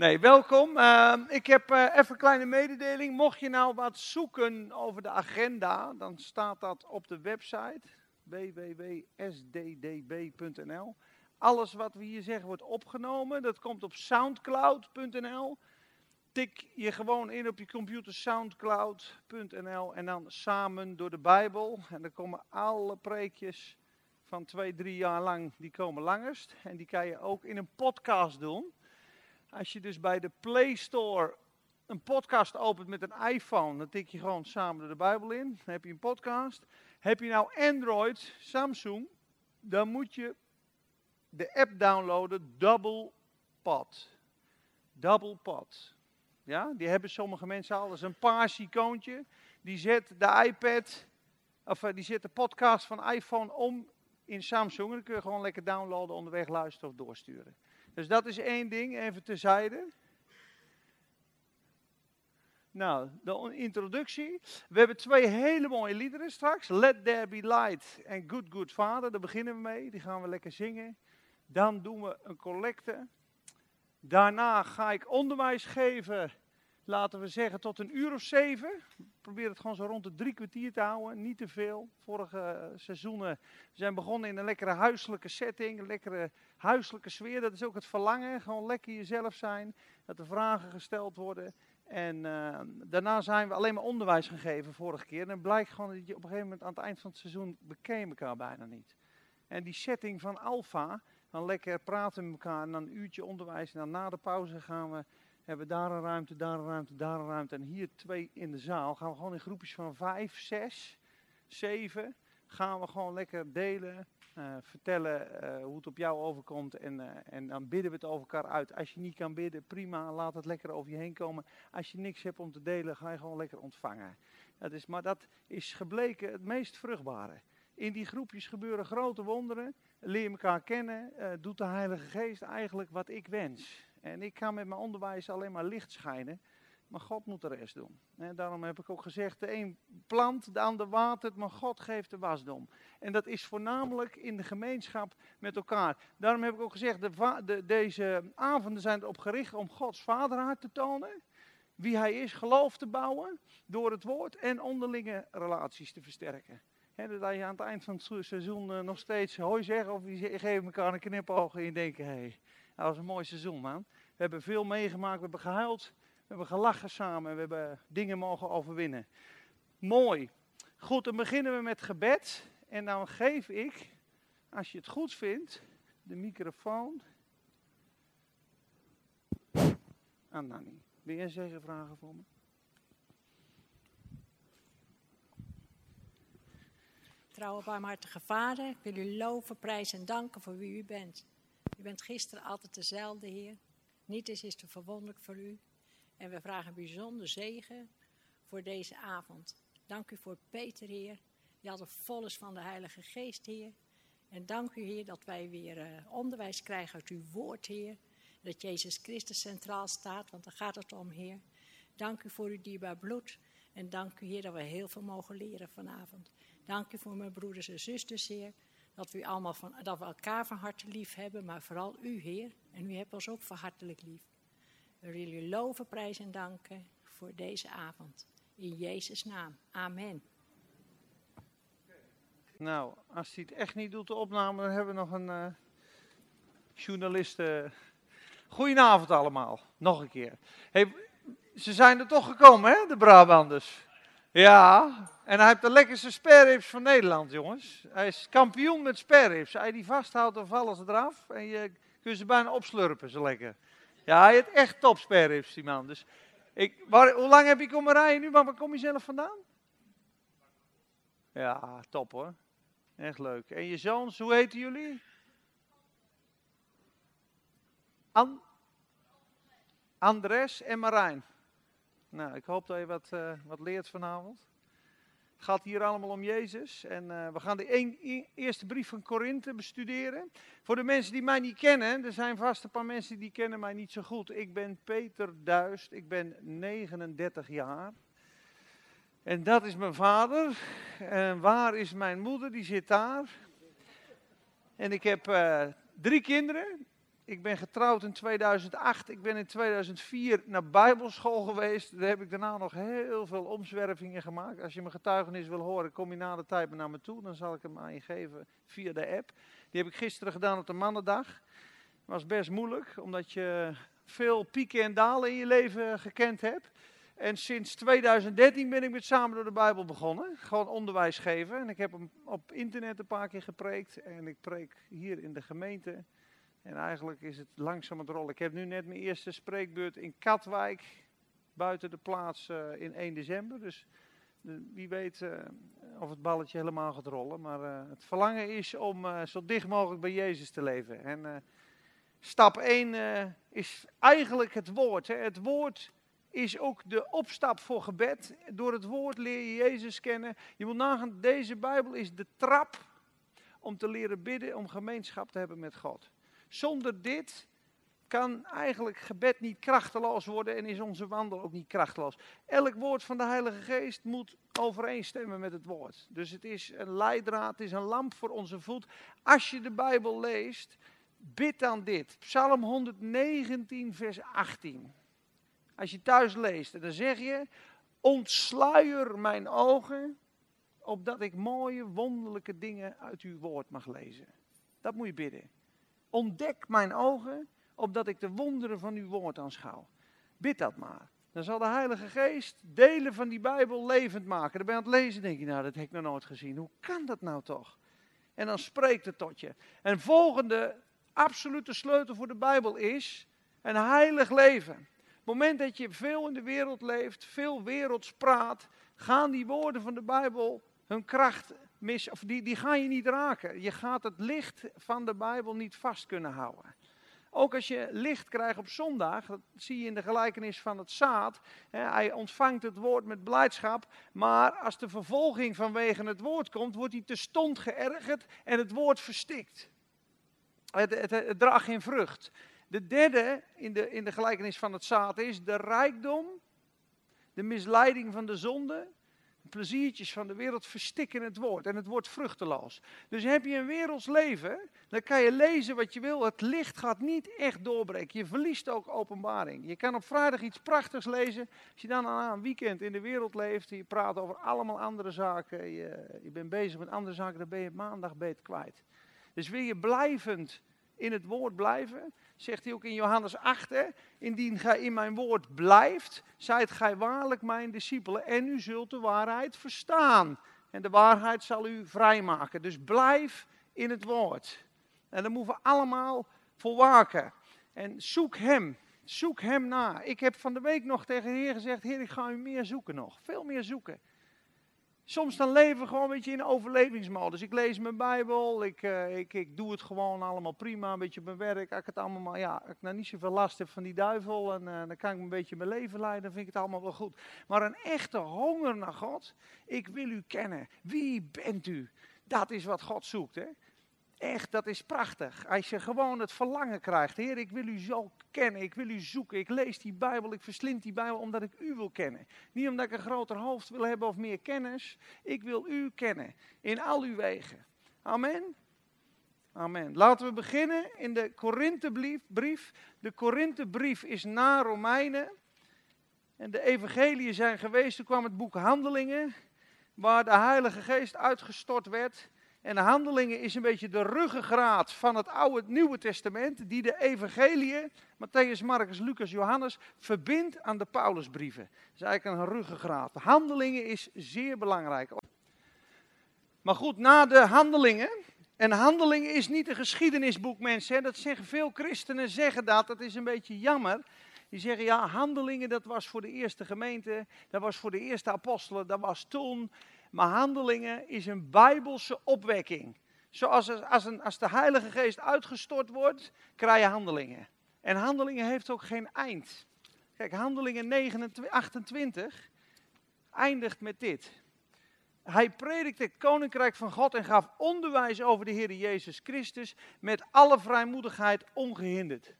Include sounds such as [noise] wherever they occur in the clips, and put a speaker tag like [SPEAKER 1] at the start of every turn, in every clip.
[SPEAKER 1] Nee, welkom. Uh, ik heb uh, even een kleine mededeling. Mocht je nou wat zoeken over de agenda, dan staat dat op de website www.sddb.nl. Alles wat we hier zeggen wordt opgenomen. Dat komt op soundcloud.nl. Tik je gewoon in op je computer soundcloud.nl en dan samen door de Bijbel. En dan komen alle preekjes van twee, drie jaar lang, die komen langest. En die kan je ook in een podcast doen. Als je dus bij de Play Store een podcast opent met een iPhone, dan tik je gewoon samen de Bijbel in. Dan heb je een podcast. Heb je nou Android, Samsung, dan moet je de app downloaden, Double Pod. Double Pod. Ja, die hebben sommige mensen al. Is een paars icoontje. Die zet de iPad, of eh, die zet de podcast van iPhone om in Samsung. Dan kun je gewoon lekker downloaden, onderweg luisteren of doorsturen. Dus dat is één ding, even terzijde. Nou, de introductie. We hebben twee hele mooie liederen straks. Let There Be Light en Good Good Father. Daar beginnen we mee. Die gaan we lekker zingen. Dan doen we een collecte. Daarna ga ik onderwijs geven laten we zeggen, tot een uur of zeven. Probeer het gewoon zo rond de drie kwartier te houden, niet te veel. Vorige uh, seizoenen zijn begonnen in een lekkere huiselijke setting, een lekkere huiselijke sfeer. Dat is ook het verlangen, gewoon lekker jezelf zijn, dat er vragen gesteld worden. En uh, daarna zijn we alleen maar onderwijs gegeven vorige keer. En dan blijkt gewoon dat je op een gegeven moment aan het eind van het seizoen bekeken elkaar bijna niet. En die setting van alfa, dan lekker praten met elkaar en dan een uurtje onderwijs. En dan na de pauze gaan we hebben we daar een ruimte, daar een ruimte, daar een ruimte. En hier twee in de zaal. Gaan we gewoon in groepjes van vijf, zes, zeven. Gaan we gewoon lekker delen. Uh, vertellen uh, hoe het op jou overkomt. En, uh, en dan bidden we het over elkaar uit. Als je niet kan bidden, prima. Laat het lekker over je heen komen. Als je niks hebt om te delen, ga je gewoon lekker ontvangen. Dat is, maar dat is gebleken het meest vruchtbare. In die groepjes gebeuren grote wonderen. Leer elkaar kennen. doet de Heilige Geest eigenlijk wat ik wens. En ik ga met mijn onderwijs alleen maar licht schijnen. Maar God moet de rest doen. En daarom heb ik ook gezegd, de een plant, de ander watert, maar God geeft de wasdom. En dat is voornamelijk in de gemeenschap met elkaar. Daarom heb ik ook gezegd, de, de, deze avonden zijn erop gericht om Gods vaderhart te tonen. Wie hij is, geloof te bouwen door het woord en onderlinge relaties te versterken. He, dat je aan het eind van het seizoen uh, nog steeds hoi zegt of je geeft elkaar een knipoog en je denkt, hé, dat was een mooi seizoen, man. We hebben veel meegemaakt, we hebben gehuild, we hebben gelachen samen, we hebben dingen mogen overwinnen. Mooi. Goed, dan beginnen we met gebed. En dan geef ik, als je het goed vindt, de microfoon aan Nanny. Wil jij zeggen vragen voor me?
[SPEAKER 2] Trouwe barmhartige Vader, ik wil u loven, prijzen en danken voor wie u bent. U bent gisteren altijd dezelfde, Heer. Niet is, is te verwonderlijk voor u. En we vragen bijzonder zegen voor deze avond. Dank u voor Peter, Heer, die altijd vol is van de Heilige Geest, Heer. En dank u, Heer, dat wij weer uh, onderwijs krijgen uit uw woord, Heer. Dat Jezus Christus centraal staat, want daar gaat het om, Heer. Dank u voor uw dierbaar bloed. En dank u, Heer, dat we heel veel mogen leren vanavond. Dank u voor mijn broeders en zusters, Heer. Dat we, allemaal van, dat we elkaar van harte lief hebben, maar vooral u, Heer. En u hebt ons ook van hartelijk lief. We willen u loven, prijzen en danken voor deze avond. In Jezus' naam. Amen.
[SPEAKER 1] Nou, als hij het echt niet doet, de opname, dan hebben we nog een uh, journalist. Uh... Goedenavond allemaal, nog een keer. Hey, ze zijn er toch gekomen, hè, de Brabanders? Ja, en hij heeft de lekkerste spareribs van Nederland, jongens. Hij is kampioen met spareribs. Als je die vasthoudt, dan vallen ze eraf. En je kunt ze bijna opslurpen, zo lekker. Ja, hij heeft echt top spareribs, die man. Dus ik, waar, hoe lang heb je komen rijden nu? Maar waar kom je zelf vandaan? Ja, top hoor. Echt leuk. En je zoons, hoe heten jullie? An Andres en Marijn. Nou, ik hoop dat je wat, uh, wat leert vanavond. Het gaat hier allemaal om Jezus. En uh, we gaan de e eerste brief van Korinthe bestuderen. Voor de mensen die mij niet kennen, er zijn vast een paar mensen die kennen mij niet zo goed. Ik ben Peter Duist, ik ben 39 jaar. En dat is mijn vader. En waar is mijn moeder? Die zit daar. En ik heb uh, drie kinderen. Ik ben getrouwd in 2008. Ik ben in 2004 naar Bijbelschool geweest. Daar heb ik daarna nog heel veel omzwervingen gemaakt. Als je mijn getuigenis wil horen, kom je na de tijd naar me toe. Dan zal ik hem aan je geven via de app. Die heb ik gisteren gedaan op de mannendag. was best moeilijk, omdat je veel pieken en dalen in je leven gekend hebt. En sinds 2013 ben ik met Samen door de Bijbel begonnen. Gewoon onderwijs geven. En ik heb hem op internet een paar keer gepreekt. En ik preek hier in de gemeente. En eigenlijk is het langzaam het rollen. Ik heb nu net mijn eerste spreekbeurt in Katwijk. Buiten de plaats uh, in 1 december. Dus wie weet uh, of het balletje helemaal gaat rollen. Maar het verlangen is om zo dicht mogelijk bij Jezus te leven. En stap 1 is eigenlijk het woord. Hè. Het woord is ook de opstap voor gebed. Door het woord leer je Jezus kennen. Je moet nagaan, deze Bijbel is de trap om te leren bidden, om gemeenschap te hebben met God. Zonder dit kan eigenlijk gebed niet krachteloos worden en is onze wandel ook niet krachteloos. Elk woord van de Heilige Geest moet overeenstemmen met het woord. Dus het is een leidraad, het is een lamp voor onze voet. Als je de Bijbel leest, bid dan dit. Psalm 119, vers 18. Als je thuis leest, dan zeg je: Ontsluier mijn ogen, opdat ik mooie, wonderlijke dingen uit uw woord mag lezen. Dat moet je bidden. Ontdek mijn ogen, opdat ik de wonderen van uw woord aanschouw. Bid dat maar. Dan zal de Heilige Geest delen van die Bijbel levend maken. Dan ben je aan het lezen, denk je, nou, dat heb ik nog nooit gezien. Hoe kan dat nou toch? En dan spreekt het tot je. En volgende absolute sleutel voor de Bijbel is een heilig leven het moment dat je veel in de wereld leeft, veel werelds praat, gaan die woorden van de Bijbel hun kracht mis, of die, die gaan je niet raken. Je gaat het licht van de Bijbel niet vast kunnen houden. Ook als je licht krijgt op zondag, dat zie je in de gelijkenis van het zaad. Hij ontvangt het woord met blijdschap, maar als de vervolging vanwege het woord komt, wordt hij te stond geërgerd en het woord verstikt. Het, het, het, draagt geen vrucht. De derde in de, in de gelijkenis van het zaad is de rijkdom, de misleiding van de zonde, de pleziertjes van de wereld verstikken het woord en het wordt vruchteloos. Dus heb je een werelds leven, dan kan je lezen wat je wil. Het licht gaat niet echt doorbreken. Je verliest ook openbaring. Je kan op vrijdag iets prachtigs lezen. Als je dan aan een weekend in de wereld leeft, je praat over allemaal andere zaken, je, je bent bezig met andere zaken, dan ben je maandag beet kwijt. Dus wil je blijvend in het woord blijven, zegt hij ook in Johannes 8, hè, indien gij in mijn woord blijft, zijt gij waarlijk mijn discipelen en u zult de waarheid verstaan. En de waarheid zal u vrijmaken. Dus blijf in het woord. En daar moeten we allemaal voor waken. En zoek hem. Zoek hem na. Ik heb van de week nog tegen de Heer gezegd: Heer, ik ga u meer zoeken nog. Veel meer zoeken. Soms dan leven we gewoon een beetje in overlevingsmodus. Ik lees mijn Bijbel, ik, uh, ik, ik doe het gewoon allemaal prima, een beetje mijn werk. Als ik het allemaal maar, ja, ik nou niet zoveel last heb van die duivel en uh, dan kan ik een beetje mijn leven leiden, dan vind ik het allemaal wel goed. Maar een echte honger naar God, ik wil u kennen. Wie bent u? Dat is wat God zoekt, hè. Echt, dat is prachtig. Als je gewoon het verlangen krijgt. Heer, ik wil u zo kennen. Ik wil u zoeken. Ik lees die Bijbel. Ik verslind die Bijbel omdat ik u wil kennen. Niet omdat ik een groter hoofd wil hebben of meer kennis. Ik wil u kennen. In al uw wegen. Amen. Amen. Laten we beginnen in de Korinthebrief. De Korinthebrief is na Romeinen. En de evangeliën zijn geweest. Toen kwam het boek Handelingen. Waar de Heilige Geest uitgestort werd. En de handelingen is een beetje de ruggengraat van het Oude Nieuwe Testament, die de evangeliën, Matthäus, Marcus, Lucas, Johannes, verbindt aan de Paulusbrieven. Dat is eigenlijk een ruggengraat. De handelingen is zeer belangrijk. Maar goed, na de handelingen, en handelingen is niet een geschiedenisboek, mensen. Dat zeggen veel christenen, zeggen dat. Dat is een beetje jammer. Die zeggen, ja, handelingen, dat was voor de eerste gemeente, dat was voor de eerste apostelen, dat was toen. Maar handelingen is een bijbelse opwekking. Zoals als, als de Heilige Geest uitgestort wordt, krijg je handelingen. En handelingen heeft ook geen eind. Kijk, handelingen 29, 28 eindigt met dit. Hij predikte het koninkrijk van God en gaf onderwijs over de Heer Jezus Christus met alle vrijmoedigheid ongehinderd.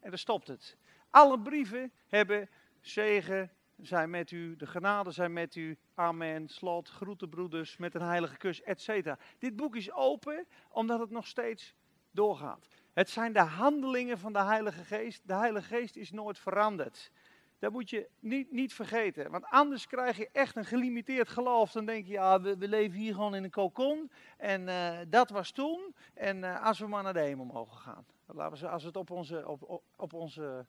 [SPEAKER 1] En daar stopt het. Alle brieven hebben zegen, zijn met u, de genade zijn met u, amen, slot, groeten broeders, met een heilige kus, etc. Dit boek is open omdat het nog steeds doorgaat. Het zijn de handelingen van de Heilige Geest. De Heilige Geest is nooit veranderd. Dat moet je niet, niet vergeten. Want anders krijg je echt een gelimiteerd geloof. Dan denk je, ja, we, leven hier gewoon in een kokon. En uh, dat was toen. En uh, als we maar naar de hemel mogen gaan. Laten we, als het op, onze, op, op, onze,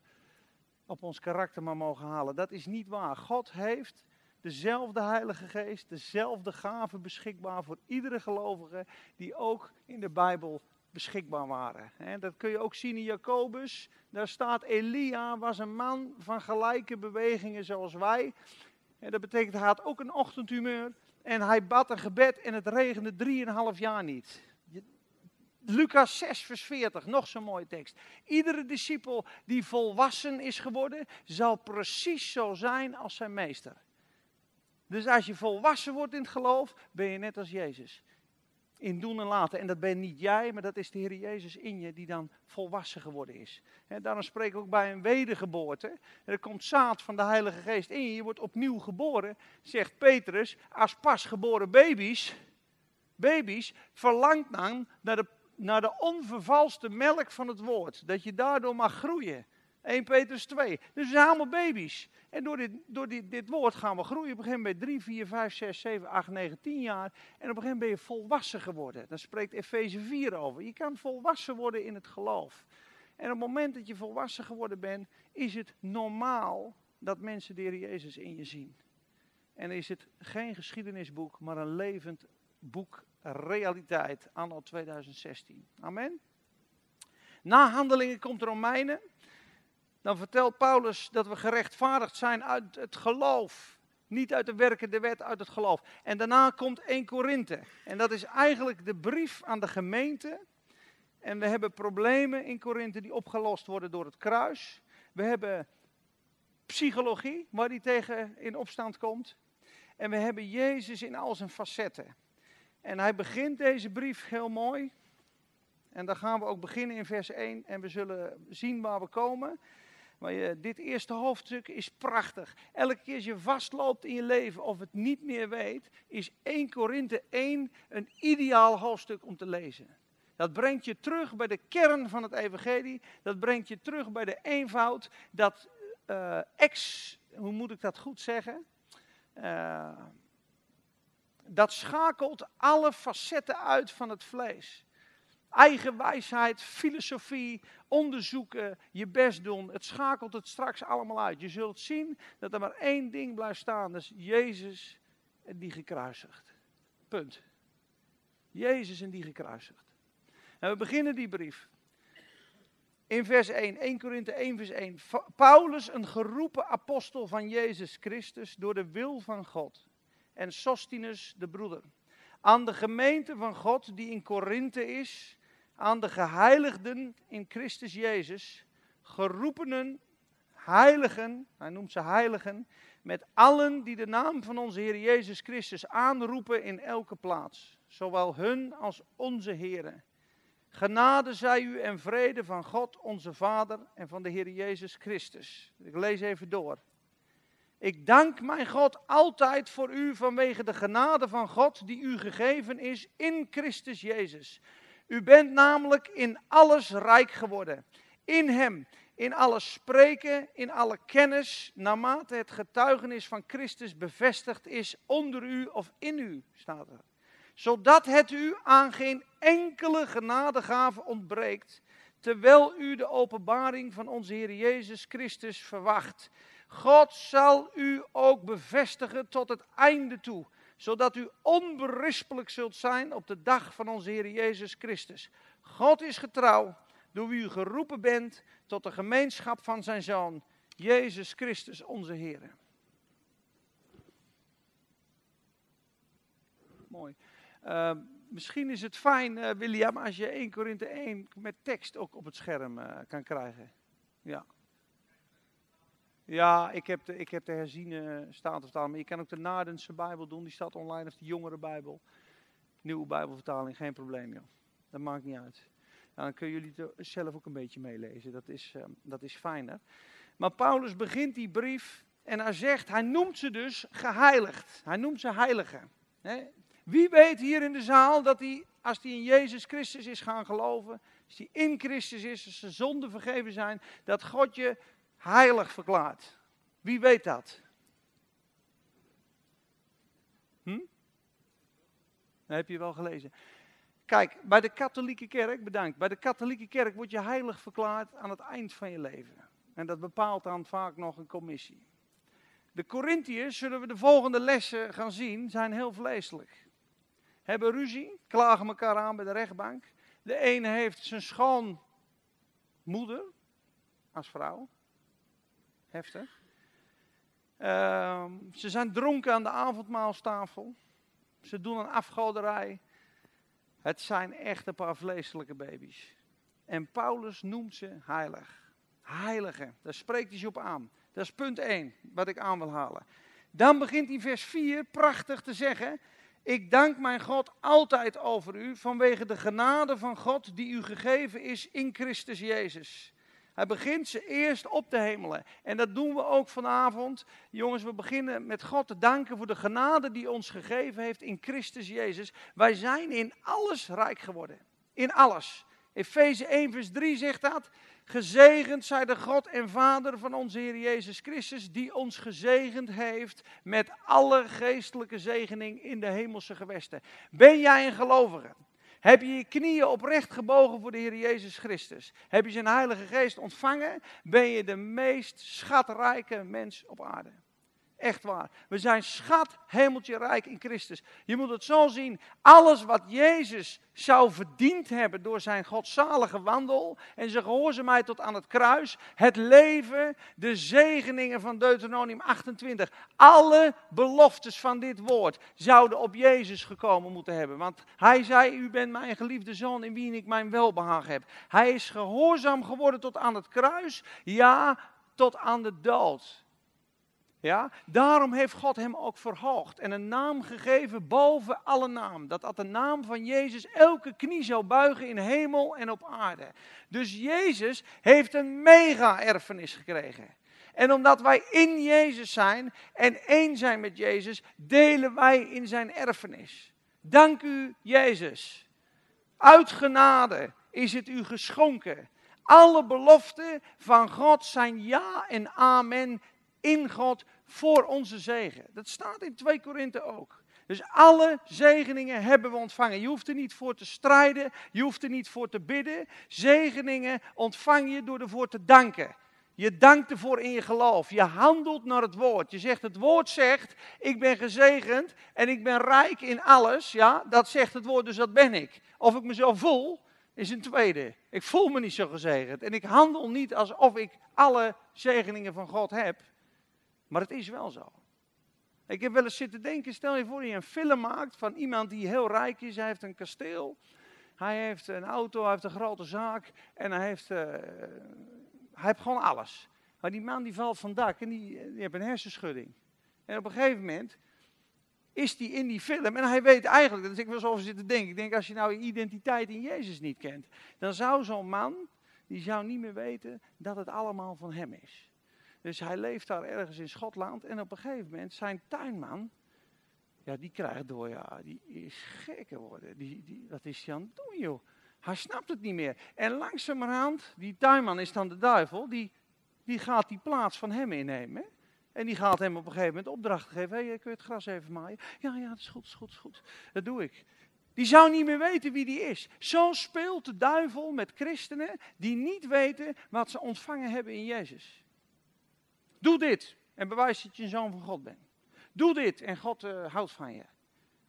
[SPEAKER 1] op ons karakter maar mogen halen. Dat is niet waar. God heeft dezelfde Heilige Geest, dezelfde gaven beschikbaar voor iedere gelovige. Die ook in de Bijbel beschikbaar waren. dat kun je ook zien in Jacobus. Daar staat Elia was een man van gelijke bewegingen zoals wij. En dat betekent hij had ook een ochtendhumeur. En hij bad een gebed en het regende drieënhalf jaar niet. Lucas 6, vers 40, nog zo'n mooie tekst. Iedere discipel die volwassen is geworden, zal precies zo zijn als zijn meester. Dus als je volwassen wordt in het geloof, ben je net als Jezus in doen en laten. En dat ben niet jij, maar dat is de Heer Jezus in je die dan volwassen geworden is. En daarom spreek ik ook bij een wedergeboorte. Er komt zaad van de Heilige Geest in je. Je wordt opnieuw geboren, zegt Petrus, als pasgeboren baby's. Baby's verlangt dan naar de, naar de onvervalste melk van het woord. Dat je daardoor mag groeien. 1 Petrus 2. Dus we zijn allemaal baby's. En door, dit, door dit, dit woord gaan we groeien. Op een gegeven moment 3, 4, 5, 6, 7, 8, 9, 10 jaar. En op een gegeven moment ben je volwassen geworden. Daar spreekt Efeze 4 over. Je kan volwassen worden in het geloof. En op het moment dat je volwassen geworden bent, is het normaal dat mensen de Jezus in je zien. En is het geen geschiedenisboek, maar een levend boek realiteit anno 2016. Amen. Na handelingen komt Romeinen dan vertelt Paulus dat we gerechtvaardigd zijn uit het geloof. Niet uit de werken de wet, uit het geloof. En daarna komt 1 Korinthe. En dat is eigenlijk de brief aan de gemeente. En we hebben problemen in Korinthe die opgelost worden door het kruis. We hebben psychologie, waar die tegen in opstand komt. En we hebben Jezus in al zijn facetten. En hij begint deze brief heel mooi. En dan gaan we ook beginnen in vers 1 en we zullen zien waar we komen. Maar je, dit eerste hoofdstuk is prachtig. Elke keer als je vastloopt in je leven of het niet meer weet, is 1 Korinthe 1 een ideaal hoofdstuk om te lezen. Dat brengt je terug bij de kern van het evangelie. Dat brengt je terug bij de eenvoud. Dat uh, ex, hoe moet ik dat goed zeggen? Uh, dat schakelt alle facetten uit van het vlees. Eigen wijsheid, filosofie, onderzoeken, je best doen. Het schakelt het straks allemaal uit. Je zult zien dat er maar één ding blijft staan. Dat is Jezus en die gekruisigd. Punt. Jezus en die gekruisigd. En we beginnen die brief. In vers 1, 1 Korinthe 1 vers 1. Paulus, een geroepen apostel van Jezus Christus door de wil van God. En Sostinus, de broeder. Aan de gemeente van God die in Korinthe is aan de geheiligden in Christus Jezus, geroepenen, heiligen, hij noemt ze heiligen, met allen die de naam van onze Heer Jezus Christus aanroepen in elke plaats, zowel hun als onze Heren. Genade zij u en vrede van God onze Vader en van de Heer Jezus Christus. Ik lees even door. Ik dank mijn God altijd voor u vanwege de genade van God die u gegeven is in Christus Jezus u bent namelijk in alles rijk geworden. In Hem, in alles spreken, in alle kennis, naarmate het getuigenis van Christus bevestigd is onder u of in u, staat er. Zodat het u aan geen enkele genadegave ontbreekt, terwijl u de openbaring van onze Heer Jezus Christus verwacht. God zal u ook bevestigen tot het einde toe zodat u onberispelijk zult zijn op de dag van onze Heer Jezus Christus. God is getrouw, door wie u geroepen bent tot de gemeenschap van zijn Zoon, Jezus Christus onze Heer. Mooi. Uh, misschien is het fijn, uh, William, als je 1 Korinthe 1 met tekst ook op het scherm uh, kan krijgen. Ja. Ja, ik heb de, ik heb de herziene statenvertaling. Maar je kan ook de Nadense Bijbel doen. Die staat online. Of de jongere Bijbel. Nieuwe Bijbelvertaling. Geen probleem, joh. Dat maakt niet uit. dan kunnen jullie het zelf ook een beetje meelezen. Dat is, uh, dat is fijner. Maar Paulus begint die brief. En hij zegt, hij noemt ze dus geheiligd. Hij noemt ze heiligen. Wie weet hier in de zaal dat hij, als hij in Jezus Christus is gaan geloven, als die in Christus is, als ze zonden vergeven zijn, dat God je heilig verklaart. Wie weet dat? Hm? Dat heb je wel gelezen. Kijk, bij de katholieke kerk, bedankt, bij de katholieke kerk word je heilig verklaard aan het eind van je leven. En dat bepaalt dan vaak nog een commissie. De Corinthiërs, zullen we de volgende lessen gaan zien, zijn heel vleeselijk. Hebben ruzie, klagen elkaar aan bij de rechtbank. De ene heeft zijn schoonmoeder als vrouw. Heftig. Ehm, ze zijn dronken aan de avondmaalstafel. Ze doen een afgoderij. Het zijn echt een paar vleeselijke baby's. En Paulus noemt ze heilig. Heilige, daar spreekt hij ze op aan. Dat is punt 1, wat ik aan wil halen. Dan begint hij vers 4 prachtig te zeggen: Ik dank mijn God altijd over u vanwege de genade van God die u gegeven is in Christus Jezus. Hij begint ze eerst op te hemelen. En dat doen we ook vanavond. Jongens, we beginnen met God te danken voor de genade die ons gegeven heeft in Christus Jezus. Wij zijn in alles rijk geworden. In alles. Efeze 1, vers 3 zegt dat. Gezegend zij de God en Vader van onze Heer Jezus Christus, die ons gezegend heeft met alle geestelijke zegening in de hemelse gewesten. Ben jij een gelovige? Heb je je knieën oprecht gebogen voor de Heer Jezus Christus? Heb je zijn Heilige Geest ontvangen? Ben je de meest schatrijke mens op aarde? Echt waar. We zijn schat, hemeltje rijk in Christus. Je moet het zo zien. Alles wat Jezus zou verdiend hebben door zijn godzalige wandel en zijn gehoorzaamheid tot aan het kruis. Het leven, de zegeningen van Deuteronomium 28. Alle beloftes van dit woord zouden op Jezus gekomen moeten hebben. Want hij zei, u bent mijn geliefde zoon in wie ik mijn welbehagen heb. Hij is gehoorzaam geworden tot aan het kruis. Ja, tot aan de dood. Ja? Daarom heeft God hem ook verhoogd en een naam gegeven boven alle naam. Dat dat de naam van Jezus elke knie zou buigen in hemel en op aarde. Dus Jezus heeft een mega-erfenis gekregen. En omdat wij in Jezus zijn en één zijn met Jezus, delen wij in zijn erfenis. Dank u, Jezus. Uit genade is het u geschonken. Alle beloften van God zijn ja en amen in God voor onze zegen. Dat staat in 2 Korinthe ook. Dus alle zegeningen hebben we ontvangen. Je hoeft er niet voor te strijden, je hoeft er niet voor te bidden. Zegeningen ontvang je door ervoor te danken. Je dankt ervoor in je geloof. Je handelt naar het woord. Je zegt, het woord zegt, ik ben gezegend en ik ben rijk in alles. Ja, dat zegt het woord, dus dat ben ik. Of ik me zo voel, is een tweede. Ik voel me niet zo gezegend. En ik handel niet alsof ik alle zegeningen van God heb. Maar het is wel zo. Ik heb wel eens zitten denken, stel je voor je een film maakt van iemand die heel rijk is. Hij heeft een kasteel, hij heeft een auto, hij heeft een grote zaak en hij heeft, uh, hij heeft gewoon alles. Maar die man die valt van dak en die, die heeft een hersenschudding. En op een gegeven moment is die in die film en hij weet eigenlijk, dat ik wel eens over zitten denken. Ik denk, als je nou je identiteit in Jezus niet kent, dan zou zo'n man, die zou niet meer weten dat het allemaal van hem is. Dus hij leeft daar ergens in Schotland. En op een gegeven moment, zijn tuinman, ja, die krijgt door, ja, die is gek geworden. Die, die, wat is hij aan het doen, joh? Hij snapt het niet meer. En langzamerhand, die tuinman is dan de duivel, die, die gaat die plaats van hem innemen. En die gaat hem op een gegeven moment opdracht geven. Hé, hey, kun je het gras even maaien? Ja, ja, dat is goed, dat is goed, dat is goed. Dat doe ik. Die zou niet meer weten wie die is. Zo speelt de duivel met christenen die niet weten wat ze ontvangen hebben in Jezus. Doe dit en bewijs dat je een zoon van God bent. Doe dit en God uh, houdt van je.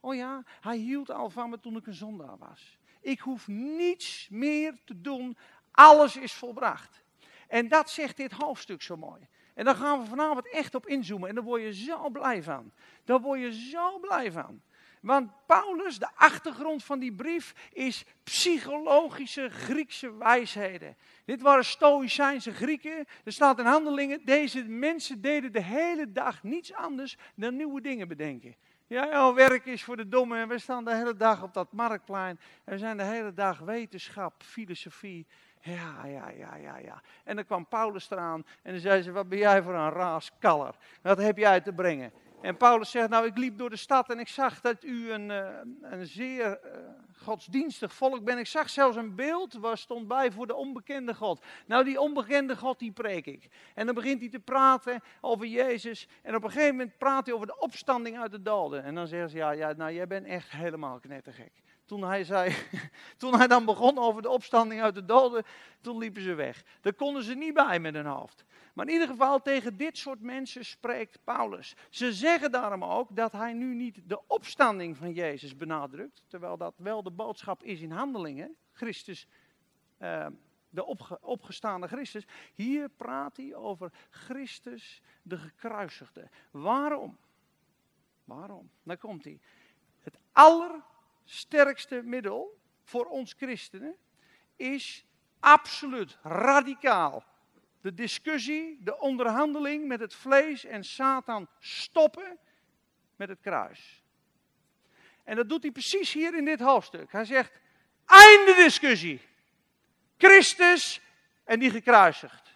[SPEAKER 1] Oh ja, hij hield al van me toen ik een zondaar was. Ik hoef niets meer te doen. Alles is volbracht. En dat zegt dit hoofdstuk zo mooi. En daar gaan we vanavond echt op inzoomen. En daar word je zo blij van. Daar word je zo blij van. Want Paulus, de achtergrond van die brief, is psychologische Griekse wijsheden. Dit waren Stoïcijnse Grieken. Er staat in handelingen, deze mensen deden de hele dag niets anders dan nieuwe dingen bedenken. Ja, jouw werk is voor de domme en we staan de hele dag op dat marktplein. En we zijn de hele dag wetenschap, filosofie. Ja, ja, ja, ja, ja. En dan kwam Paulus eraan en dan zei ze, wat ben jij voor een raaskaller? Wat heb jij te brengen? En Paulus zegt, nou ik liep door de stad en ik zag dat u een, uh, een zeer uh, godsdienstig volk bent. Ik zag zelfs een beeld waar stond bij voor de onbekende God. Nou die onbekende God die preek ik. En dan begint hij te praten over Jezus. En op een gegeven moment praat hij over de opstanding uit de doden. En dan zeggen ze, ja, ja nou jij bent echt helemaal knettergek. Toen hij, zei, [laughs] toen hij dan begon over de opstanding uit de doden, toen liepen ze weg. Daar konden ze niet bij met hun hoofd. Maar in ieder geval tegen dit soort mensen spreekt Paulus. Ze zeggen daarom ook dat hij nu niet de opstanding van Jezus benadrukt, terwijl dat wel de boodschap is in handelingen. Christus, uh, de opge, opgestaande Christus. Hier praat hij over Christus, de gekruisigde. Waarom? Waarom? Dan komt hij. Het allersterkste middel voor ons christenen is absoluut radicaal de discussie, de onderhandeling met het vlees en Satan stoppen met het kruis. En dat doet hij precies hier in dit hoofdstuk. Hij zegt, einde discussie. Christus en die gekruisigd.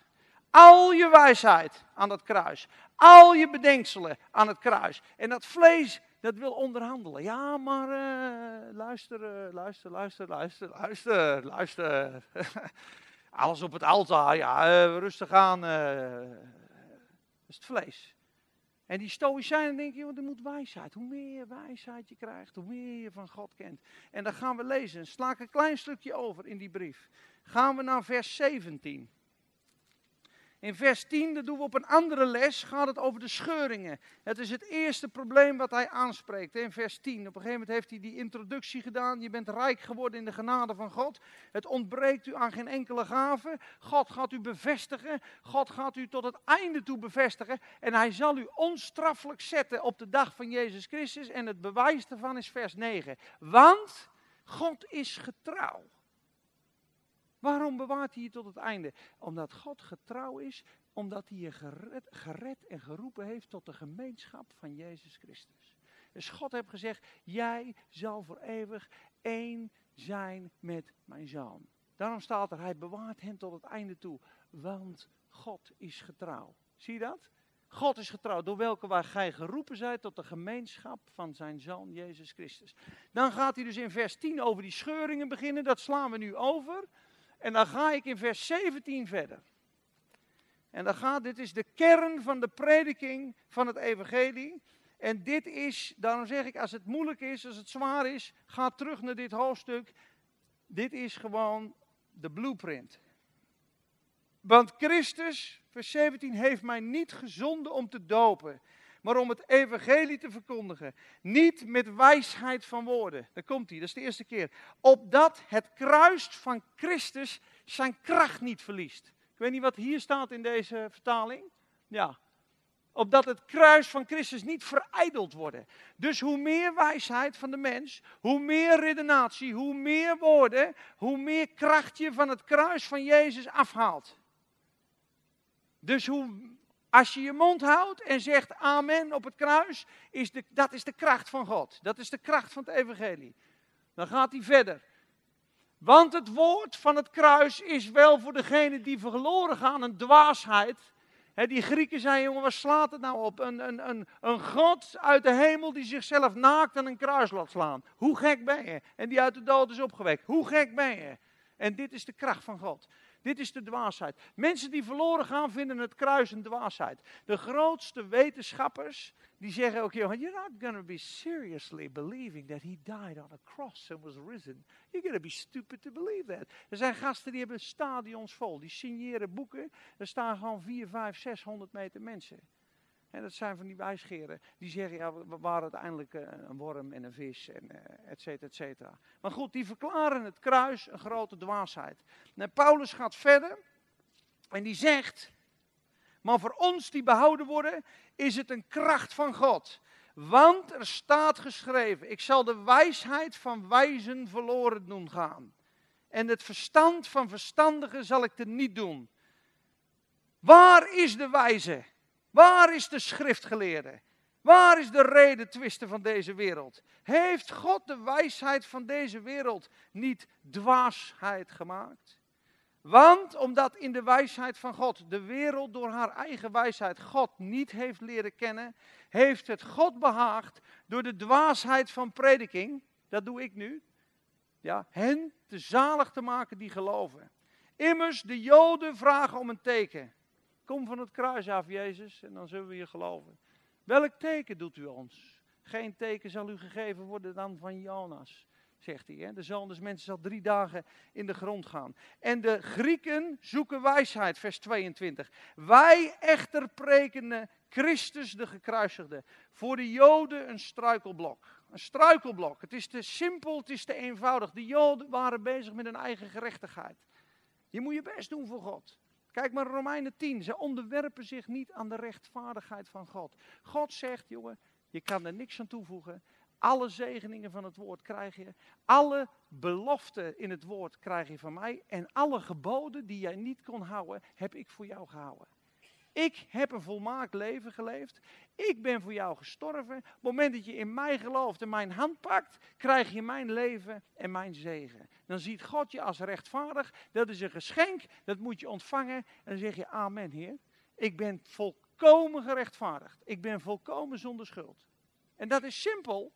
[SPEAKER 1] Al je wijsheid aan dat kruis. Al je bedenkselen aan het kruis. En dat vlees, dat wil onderhandelen. Ja, maar uh, luister, uh, luister, luister, luister, luister, luister. [laughs] Alles op het altaar, ja, uh, rustig aan. Dat is het vlees. En die stoïcijnen denken, joh, er moet wijsheid. Hoe meer wijsheid je krijgt, hoe meer je van God kent. En dan gaan we lezen. Sla ik een klein stukje over in die brief. Gaan we naar vers 17. In vers 10, dat doen we op een andere les, gaat het over de scheuringen. Het is het eerste probleem wat hij aanspreekt in vers 10. Op een gegeven moment heeft hij die introductie gedaan. Je bent rijk geworden in de genade van God. Het ontbreekt u aan geen enkele gave. God gaat u bevestigen. God gaat u tot het einde toe bevestigen. En hij zal u onstraffelijk zetten op de dag van Jezus Christus. En het bewijs daarvan is vers 9. Want God is getrouw. Waarom bewaart hij je tot het einde? Omdat God getrouw is, omdat hij je gered, en geroepen heeft tot de gemeenschap van Jezus Christus. Dus God heeft gezegd, jij zal voor eeuwig één zijn met mijn zoon. Daarom staat er, hij bewaart hem tot het einde toe, want God is getrouw. Zie je dat? God is getrouw, door welke waar gij geroepen zijt tot de gemeenschap van zijn zoon Jezus Christus. Dan gaat hij dus in vers 10 over die scheuringen beginnen, dat slaan we nu over. En dan ga ik in vers 17 verder. En dan gaat, dit is de kern van de prediking van het evangelie. En dit is, daarom zeg ik, als het moeilijk is, als het zwaar is, ga terug naar dit hoofdstuk. Dit is gewoon de blueprint. Want Christus, vers 17, heeft mij niet gezonden om te dopen, maar om het evangelie te verkondigen. Niet met wijsheid van woorden. Daar komt hij, dat is de eerste keer. Opdat het kruis van Christus zijn kracht niet verliest. Ik weet niet wat hier staat in deze vertaling. Ja. Opdat het kruis van Christus niet verijdeld wordt. Dus hoe meer wijsheid van de mens, hoe meer redenatie, hoe meer woorden, hoe meer kracht je van het kruis van Jezus afhaalt. Dus hoe als je je mond houdt en zegt amen op het kruis, is de, dat is de kracht van God. Dat is de kracht van het evangelie. Dan gaat hij verder. Want het woord van het kruis is wel voor degene die verloren gaan een dwaasheid. die Grieken zeiden, jongen, waar slaat het nou op? Een, een, een, een God uit de hemel die zichzelf naakt aan een kruis laat slaan. Hoe gek ben je? En die uit de dood is opgewekt. Hoe gek ben je? En dit is de kracht van God. Dit is de dwaasheid. Mensen die verloren gaan vinden het kruis dwaasheid. De grootste wetenschappers die zeggen ook, you're not going to be seriously believing that he died on a cross and was risen. You're going to be stupid to believe that. Er zijn gasten die hebben stadions vol, die signeren boeken. Er staan gewoon 4, 5, 600 meter mensen. En dat zijn van die wijsgeren die zeggen, ja, we waren uiteindelijk eh, een worm en een vis, en uh, et cetera, et cetera. Maar goed, die verklaren het kruis een grote dwaasheid. En Paulus gaat verder en die zegt, maar voor ons die behouden worden, is het een kracht van God. Want er staat geschreven, ik zal de wijsheid van wijzen verloren doen gaan. En het verstand van verstandigen zal ik er niet doen. Waar is de wijze? Waar is de schriftgeleerde? Waar is de reden twisten van deze wereld? Heeft God de wijsheid van deze wereld niet dwaasheid gemaakt? Want omdat in de wijsheid van God de wereld door haar eigen wijsheid God niet heeft leren kennen, heeft het God behaagd door de dwaasheid van prediking, dat doe ik nu, ja, hen te zalig te maken die geloven. Immers, de Joden vragen om een teken. Kom van het kruis af, Jezus, en dan zullen we je geloven. Welk teken doet u ons? Geen teken zal u gegeven worden dan van Jonas, zegt hij. Hè? De zoon mensen zal drie dagen in de grond gaan. En de Grieken zoeken wijsheid, vers 22. Wij echter prekenen Christus de gekruisigde. Voor de Joden een struikelblok. Een struikelblok. Het is te simpel, het is te eenvoudig. De Joden waren bezig met hun eigen gerechtigheid. Je moet je best doen voor God. Kijk maar Romeinen 10. Ze onderwerpen zich niet aan de rechtvaardigheid van God. God zegt, jongen, je kan er niks aan toevoegen. Alle zegeningen van het woord krijg je. Alle beloften in het woord krijg je van mij. En alle geboden die jij niet kon houden, heb ik voor jou gehouden. Ik heb een volmaakt leven geleefd. Ik ben voor jou gestorven. Op het moment dat je in mij gelooft en mijn hand pakt, krijg je mijn leven en mijn zegen. Dan ziet God je als rechtvaardig. Dat is een geschenk, dat moet je ontvangen. En dan zeg je, amen Heer. Ik ben volkomen gerechtvaardigd. Ik ben volkomen zonder schuld. En dat is simpel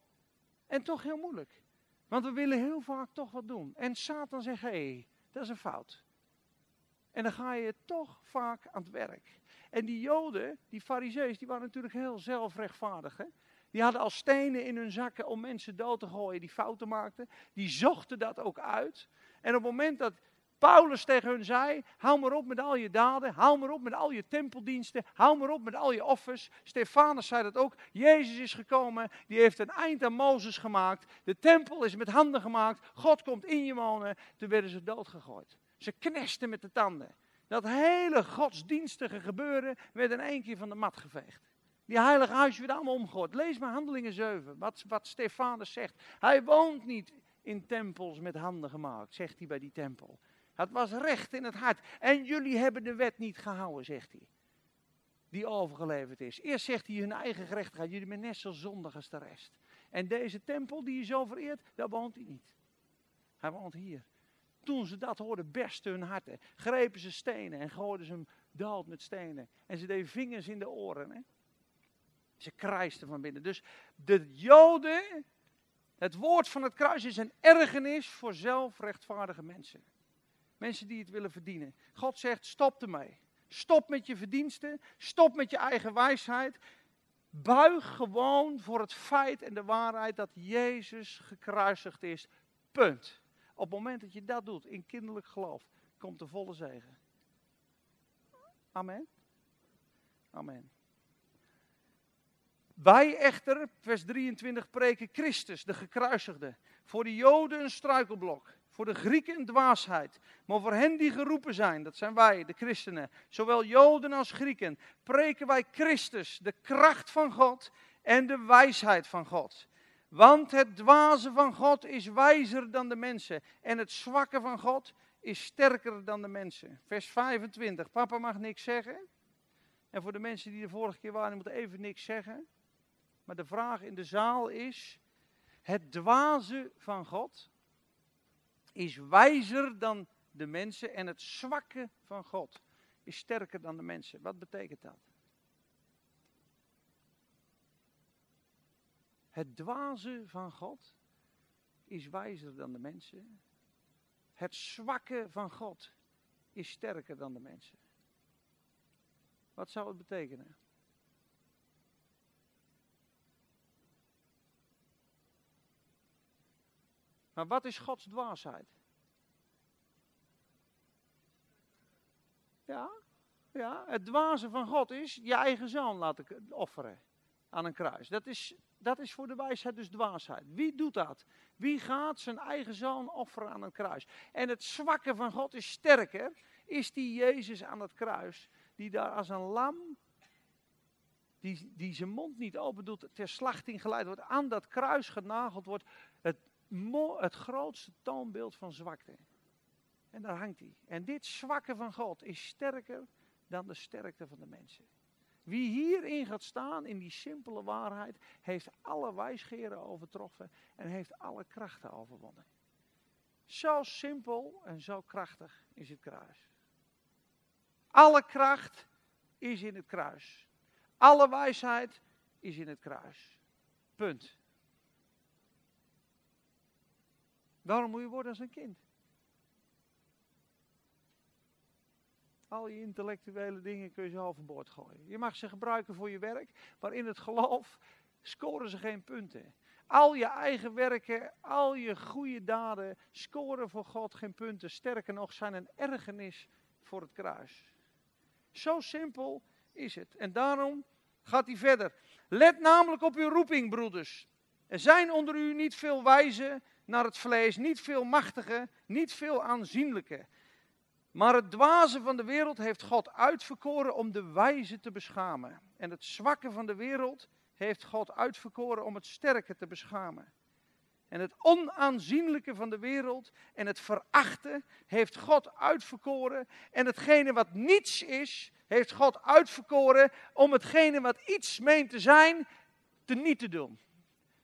[SPEAKER 1] en toch heel moeilijk. Want we willen heel vaak toch wat doen. En Satan zegt, hé, hey, dat is een fout. En dan ga je toch vaak aan het werk. En die Joden, die Farisees, die waren natuurlijk heel zelfrechtvaardig. Hè? Die hadden al stenen in hun zakken om mensen dood te gooien die fouten maakten. Die zochten dat ook uit. En op het moment dat Paulus tegen hun zei: hou maar op met al je daden, hou maar op met al je tempeldiensten, hou maar op met al je offers. Stefanus zei dat ook. Jezus is gekomen, die heeft een eind aan Mozes gemaakt. De tempel is met handen gemaakt. God komt in je wonen. Toen werden ze doodgegooid. Ze knesten met de tanden. Dat hele godsdienstige gebeuren werd in één keer van de mat geveegd. Die heilige huis werd allemaal omgegooid. Lees maar Handelingen 7, wat, wat Stefanus zegt. Hij woont niet in tempels met handen gemaakt, zegt hij bij die tempel. Het was recht in het hart. En jullie hebben de wet niet gehouden, zegt hij. Die overgeleverd is. Eerst zegt hij hun eigen gerechtigheid. Jullie zijn net zo zondig als de rest. En deze tempel die je zo vereert, daar woont hij niet. Hij woont hier. Toen ze dat hoorden, bersten hun harten. Grepen ze stenen en gooiden ze hem dood met stenen. En ze deden vingers in de oren. Hè? Ze krijsten van binnen. Dus de Joden, het woord van het kruis is een ergernis voor zelfrechtvaardige mensen. Mensen die het willen verdienen. God zegt: stop ermee. Stop met je verdiensten. Stop met je eigen wijsheid. Buig gewoon voor het feit en de waarheid dat Jezus gekruisigd is. Punt. Op het moment dat je dat doet in kinderlijk geloof, komt de volle zegen. Amen. Amen. Wij echter, vers 23, preken Christus, de gekruisigde. Voor de Joden een struikelblok, voor de Grieken een dwaasheid. Maar voor hen die geroepen zijn, dat zijn wij, de christenen, zowel Joden als Grieken, preken wij Christus, de kracht van God en de wijsheid van God. Want het dwaze van God is wijzer dan de mensen. En het zwakke van God is sterker dan de mensen. Vers 25. Papa mag niks zeggen. En voor de mensen die de vorige keer waren, moeten even niks zeggen. Maar de vraag in de zaal is: het dwaze van God is wijzer dan de mensen. En het zwakke van God is sterker dan de mensen. Wat betekent dat? Het dwaze van God is wijzer dan de mensen. Het zwakke van God is sterker dan de mensen. Wat zou het betekenen? Maar wat is Gods dwaasheid? Ja, ja, het dwaze van God is je eigen zoon laten offeren aan een kruis. Dat is dat is voor de wijsheid dus dwaasheid. Wie doet dat? Wie gaat zijn eigen zoon offeren aan een kruis? En het zwakke van God is sterker, is die Jezus aan het kruis, die daar als een lam, die, die zijn mond niet open doet, ter slachting geleid wordt, aan dat kruis genageld wordt, het, het grootste toonbeeld van zwakte. En daar hangt hij. En dit zwakke van God is sterker dan de sterkte van de mensen. Wie hierin gaat staan, in die simpele waarheid, heeft alle wijsgeren overtroffen en heeft alle krachten overwonnen. Zo simpel en zo krachtig is het kruis. Alle kracht is in het kruis. Alle wijsheid is in het kruis. Punt. Daarom moet je worden als een kind. Al je intellectuele dingen kun je zo overboord gooien. Je mag ze gebruiken voor je werk, maar in het geloof scoren ze geen punten. Al je eigen werken, al je goede daden scoren voor God geen punten. Sterker nog, zijn een ergernis voor het kruis. Zo simpel is het. En daarom gaat hij verder. Let namelijk op uw roeping, broeders. Er zijn onder u niet veel wijzen naar het vlees, niet veel machtige, niet veel aanzienlijke. Maar het dwaze van de wereld heeft God uitverkoren om de wijze te beschamen. En het zwakke van de wereld heeft God uitverkoren om het sterke te beschamen. En het onaanzienlijke van de wereld en het verachten heeft God uitverkoren. En hetgene wat niets is, heeft God uitverkoren om hetgene wat iets meent te zijn, te niet te doen.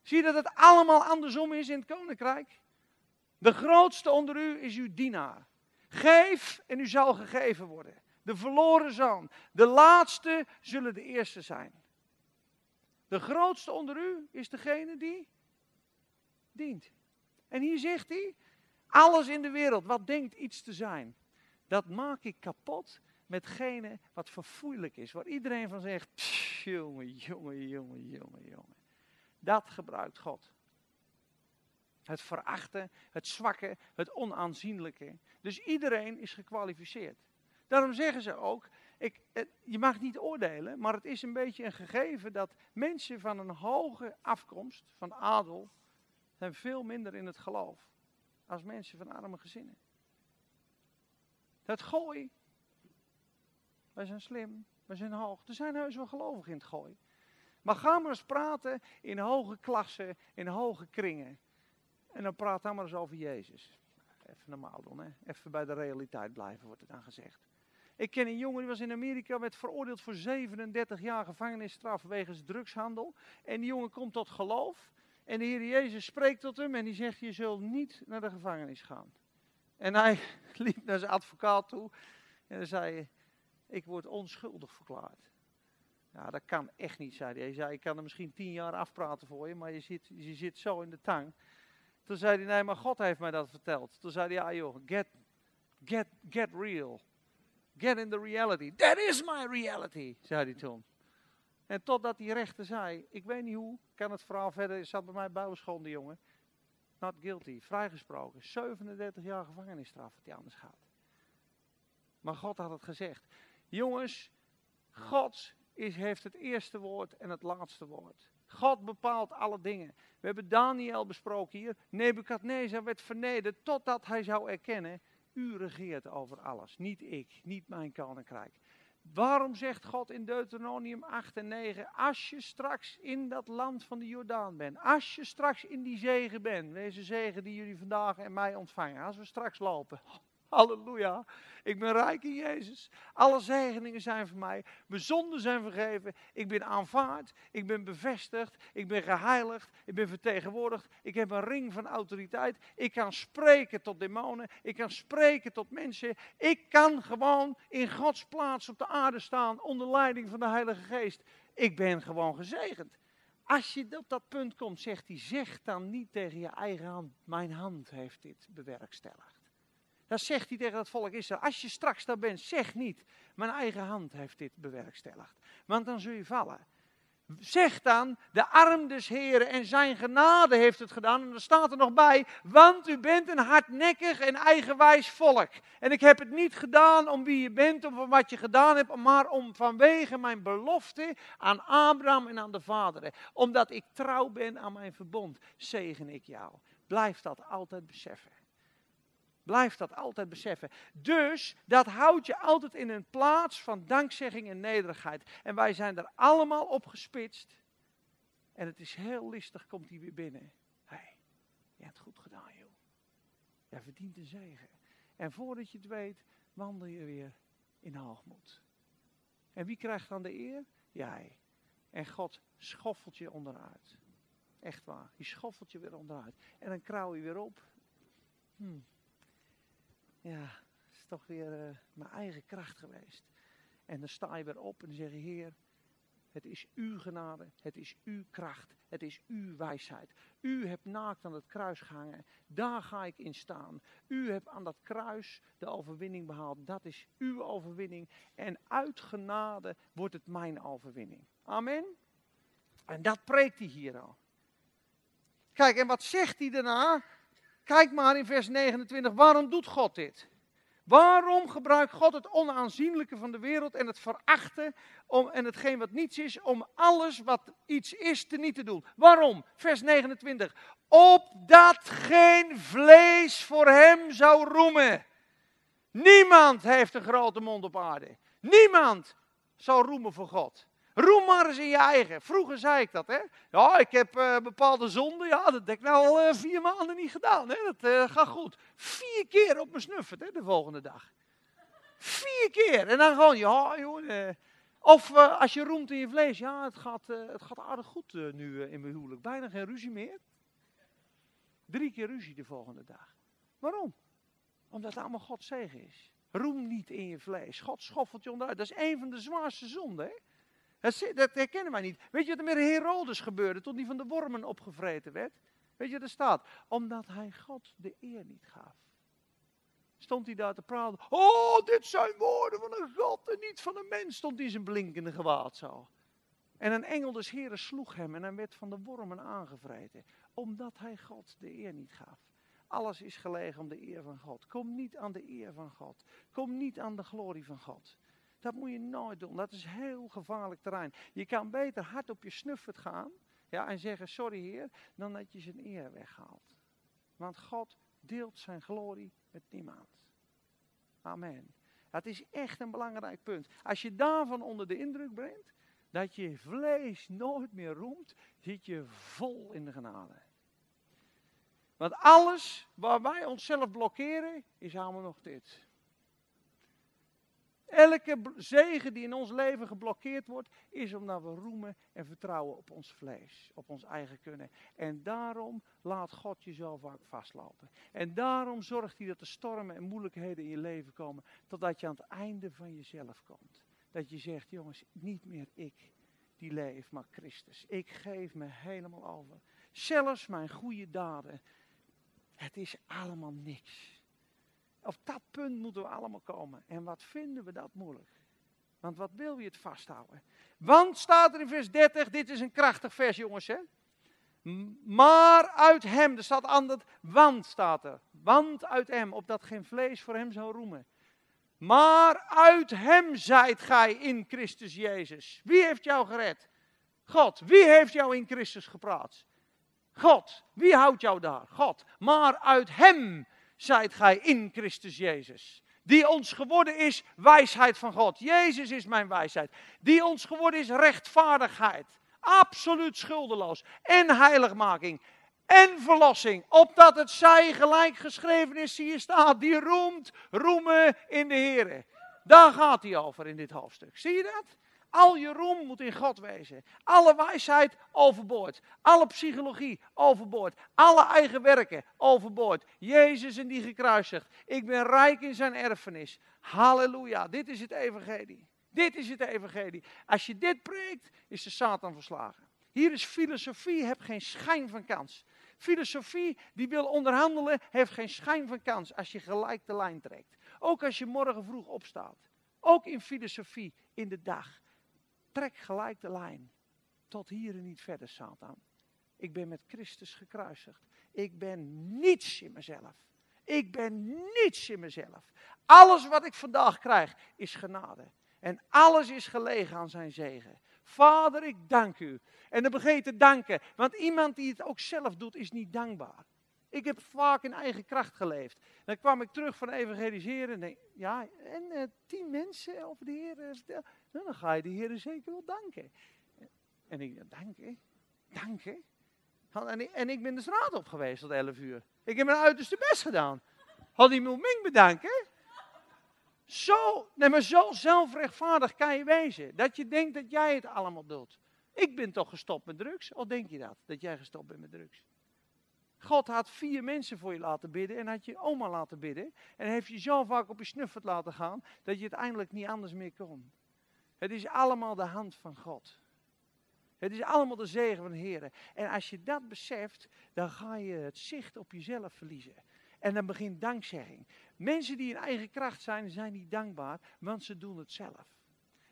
[SPEAKER 1] Zie je dat het allemaal andersom is in het koninkrijk? De grootste onder u is uw dienaar. Geef en u zal gegeven worden. De verloren zoon. De laatste zullen de eerste zijn. De grootste onder u is degene die dient. En hier zegt hij, alles in de wereld wat denkt iets te zijn, dat maak ik kapot metgene wat verfoeilijk is. Waar iedereen van zegt, jongen, jongen, jongen, jongen, jongen. Dat gebruikt God. Het verachten, het zwakke, het onaanzienlijke. Dus iedereen is gekwalificeerd. Daarom zeggen ze ook, ik, je mag niet oordelen, maar het is een beetje een gegeven dat mensen van een hoge afkomst, van adel, zijn veel minder in het geloof als mensen van arme gezinnen. Het gooi, wij zijn slim, wij zijn hoog. Er zijn heus wel gelovigen in het gooi. Maar ga maar eens praten in hoge klassen, in hoge kringen. En dan praat dan maar eens over Jezus. Even normaal doen, hè. Even bij de realiteit blijven, wordt er dan gezegd. Ik ken een jongen die was in Amerika, werd veroordeeld voor 37 jaar gevangenisstraf wegens drugshandel. En die jongen komt tot geloof. En de Heer Jezus spreekt tot hem en die zegt, je zult niet naar de gevangenis gaan. En hij [laughs] liep naar zijn advocaat toe en zei, ik word onschuldig verklaard. Ja, dat kan echt niet, zei hij. Hij zei, ik kan er misschien tien jaar afpraten voor je, maar je zit, je zit zo in de tang. Toen zei hij, nee, maar God heeft mij dat verteld. Toen zei hij, ja joh, get, get, get real. Get in the reality. That is my reality, zei hij toen. En totdat die rechter zei, ik weet niet hoe, kan het verhaal verder, zat bij mij bijbelschool die jongen. Not guilty, vrijgesproken. 37 jaar gevangenisstraf, wat hij anders gaat. Maar God had het gezegd. Jongens, God is, heeft het eerste woord en het laatste woord. God bepaalt alle dingen. We hebben Daniel besproken hier. Nebukadnezar werd vernederd totdat hij zou erkennen, u regeert over alles. Niet ik, niet mijn koninkrijk. Waarom zegt God in Deuteronomium 8 en 9, als je straks in dat land van de Jordaan bent, als je straks in die zegen bent, deze zegen die jullie vandaag en mij ontvangen, als we straks lopen, Halleluja. Ik ben rijk in Jezus. Alle zegeningen zijn voor mij. Mijn zonden zijn vergeven. Ik ben aanvaard. Ik ben bevestigd. Ik ben geheiligd. Ik ben vertegenwoordigd. Ik heb een ring van autoriteit. Ik kan spreken tot demonen. Ik kan spreken tot mensen. Ik kan gewoon in Gods plaats op de aarde staan onder leiding van de Heilige Geest. Ik ben gewoon gezegend. Als je op dat punt komt, zegt hij, zeg dan niet tegen je eigen hand, mijn hand heeft dit bewerkstelligd. Dan zegt hij tegen het volk Israël, als je straks daar bent, zeg niet, mijn eigen hand heeft dit bewerkstelligd. Want dan zul je vallen. Zeg dan, de arm des Heren en zijn genade heeft het gedaan. En dan staat er nog bij, want u bent een hardnekkig en eigenwijs volk. En ik heb het niet gedaan om wie je bent, of om wat je gedaan hebt, maar om vanwege mijn belofte aan Abraham en aan de vaderen. Omdat ik trouw ben aan mijn verbond, zegen ik jou. Blijf dat altijd beseffen. Blijf dat altijd beseffen. Dus dat houdt je altijd in een plaats van dankzegging en nederigheid. En wij zijn er allemaal op gespitst. En het is heel listig, komt hij weer binnen. Hé, hey, je hebt goed gedaan, joh. Jij verdient een zegen. En voordat je het weet, wandel je weer in hoogmoed. En wie krijgt dan de eer? Jij. En God schoffelt je onderuit. Echt waar. Die schoffelt je weer onderuit. En dan krauw je weer op. Hmm ja, het is toch weer eh, mijn eigen kracht geweest. En dan sta je weer op en zeg je, Heer, het is uw genade, het is uw kracht, het is uw wijsheid. U hebt naakt aan het kruis gehangen, daar ga ik in staan. U hebt aan dat kruis de overwinning behaald, dat is uw overwinning. En uit genade wordt het mijn overwinning. Amen. En dat preekt hij hier al. Kijk, en wat zegt hij daarna? Kijk maar in vers 29, waarom doet God dit? Waarom gebruikt God het onaanzienlijke van de wereld en het verachten om, en hetgeen wat niets is, om alles wat iets is te niet te doen? Waarom? Vers 29. Opdat geen vlees voor hem zou roemen. Niemand heeft een grote mond op aarde. Niemand zal roemen voor God. Roem maar eens in je eigen. Vroeger zei ik dat, hè. Ja, ik heb uh, bepaalde zonden. Ja, dat heb ik nou al uh, vier maanden niet gedaan, hè. Dat uh, gaat goed. Vier keer op mijn snuffert, hè, de volgende dag. Vier keer. En dan gewoon, ja, joh. of als je roemt in je vlees. Ja, het gaat, het gaat aardig goed nu in mijn huwelijk. Bijna geen ruzie meer. Drie keer ruzie de volgende dag. Waarom? Omdat het allemaal Gods zegen is. Roem niet in je vlees. God schoffelt je onderuit. Dat is een van de zwaarste zonden, hè. Dat, herkennen wij niet. Weet je wat er met Herodes gebeurde toen hij van de wormen opgevreten werd? Weet je wat er staat? Omdat hij God de eer niet gaf. Stond hij daar te praten. Oh, dit zijn woorden van een God en niet van een mens. Stond hij zijn blinkende gewaad zo. En een engel des Heren sloeg hem en hij werd van de wormen aangevreten. Omdat hij God de eer niet gaf. Alles is gelegen om de eer van God. Kom niet aan de eer van God. Kom niet aan de glorie van God. Dat moet je nooit doen. Dat is heel gevaarlijk terrein. Je kan beter hard op je snuffert gaan ja, en zeggen: Sorry, Heer, dan dat je zijn eer weghaalt. Want God deelt zijn glorie met niemand. Amen. Dat is echt een belangrijk punt. Als je daarvan onder de indruk bent, dat je vlees nooit meer roemt, zit je vol in de genade. Want alles waar wij onszelf blokkeren, is allemaal nog dit. Elke zegen die in ons leven geblokkeerd wordt, is omdat we roemen en vertrouwen op ons vlees, op ons eigen kunnen. En daarom laat God je zo vaak vastlopen. En daarom zorgt hij dat de stormen en moeilijkheden in je leven komen, totdat je aan het einde van jezelf komt. Dat je zegt, jongens, niet meer ik die leef, maar Christus. Ik geef me helemaal over. Zelfs mijn goede daden, het is allemaal niks. Op dat punt moeten we allemaal komen. En wat vinden we dat moeilijk? Want wat wil je het vasthouden? Want staat er in vers 30, dit is een krachtig vers jongens hè. Maar uit hem, er staat anders, want staat er. Want uit hem, opdat geen vlees voor hem zou roemen. Maar uit hem zijt gij in Christus Jezus. Wie heeft jou gered? God. Wie heeft jou in Christus gepraat? God. Wie houdt jou daar? God. Maar uit hem zijt gij in Christus Jezus. Die ons geworden is wijsheid van God. Jezus is mijn wijsheid. Die ons geworden is rechtvaardigheid. Absoluut schuldeloos. En heiligmaking. En verlossing. Opdat het zij gelijk geschreven is, zie je staat. Die roemt, roemen in de Heer. Daar gaat hij over in dit hoofdstuk. Zie je dat? Al je roem moet in God wezen. Alle wijsheid overboord. Alle psychologie overboord. Alle eigen werken overboord. Jezus en die gekruisigd. Ik ben rijk in zijn erfenis. Halleluja. Dit is het evangelie. Dit is het evangelie. Als je dit preekt, is de Satan verslagen. Hier is filosofie, heb geen schijn van kans. Filosofie die wil onderhandelen, heeft geen schijn van kans als je gelijk de lijn trekt. Ook als je morgen vroeg opstaat. Ook in filosofie in de dag. Trek gelijk de lijn. Tot hier en niet verder, Satan. Ik ben met Christus gekruisigd. Ik ben niets in mezelf. Ik ben niets in mezelf. Alles wat ik vandaag krijg is genade. En alles is gelegen aan zijn zegen. Vader, ik dank u. En dan begin te danken. Want iemand die het ook zelf doet, is niet dankbaar. Ik heb vaak in eigen kracht geleefd. Dan kwam ik terug van evangeliseren en denk, ja, en uh, tien mensen over de Heer vertellen. Dan ga je de Heer zeker wel danken. En ik, danken? Danken? En ik, en ik ben de straat op geweest tot 11 uur. Ik heb mijn uiterste best gedaan. Had hij me bedanken? Zo, nee, maar zo zelfrechtvaardig kan je wezen. Dat je denkt dat jij het allemaal doet. Ik ben toch gestopt met drugs? Of denk je dat? Dat jij gestopt bent met drugs? God had vier mensen voor je laten bidden en had je oma laten bidden. En heeft je zo vaak op je snuffert laten gaan dat je het eindelijk niet anders meer kon. Het is allemaal de hand van God. Het is allemaal de zegen van de Heer. En als je dat beseft, dan ga je het zicht op jezelf verliezen. En dan begint dankzegging. Mensen die in eigen kracht zijn, zijn niet dankbaar, want ze doen het zelf.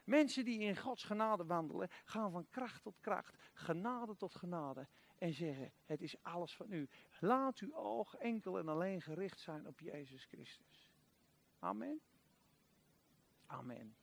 [SPEAKER 1] Mensen die in Gods genade wandelen, gaan van kracht tot kracht, genade tot genade. En zeggen, het is alles van u. Laat uw oog enkel en alleen gericht zijn op Jezus Christus. Amen. Amen.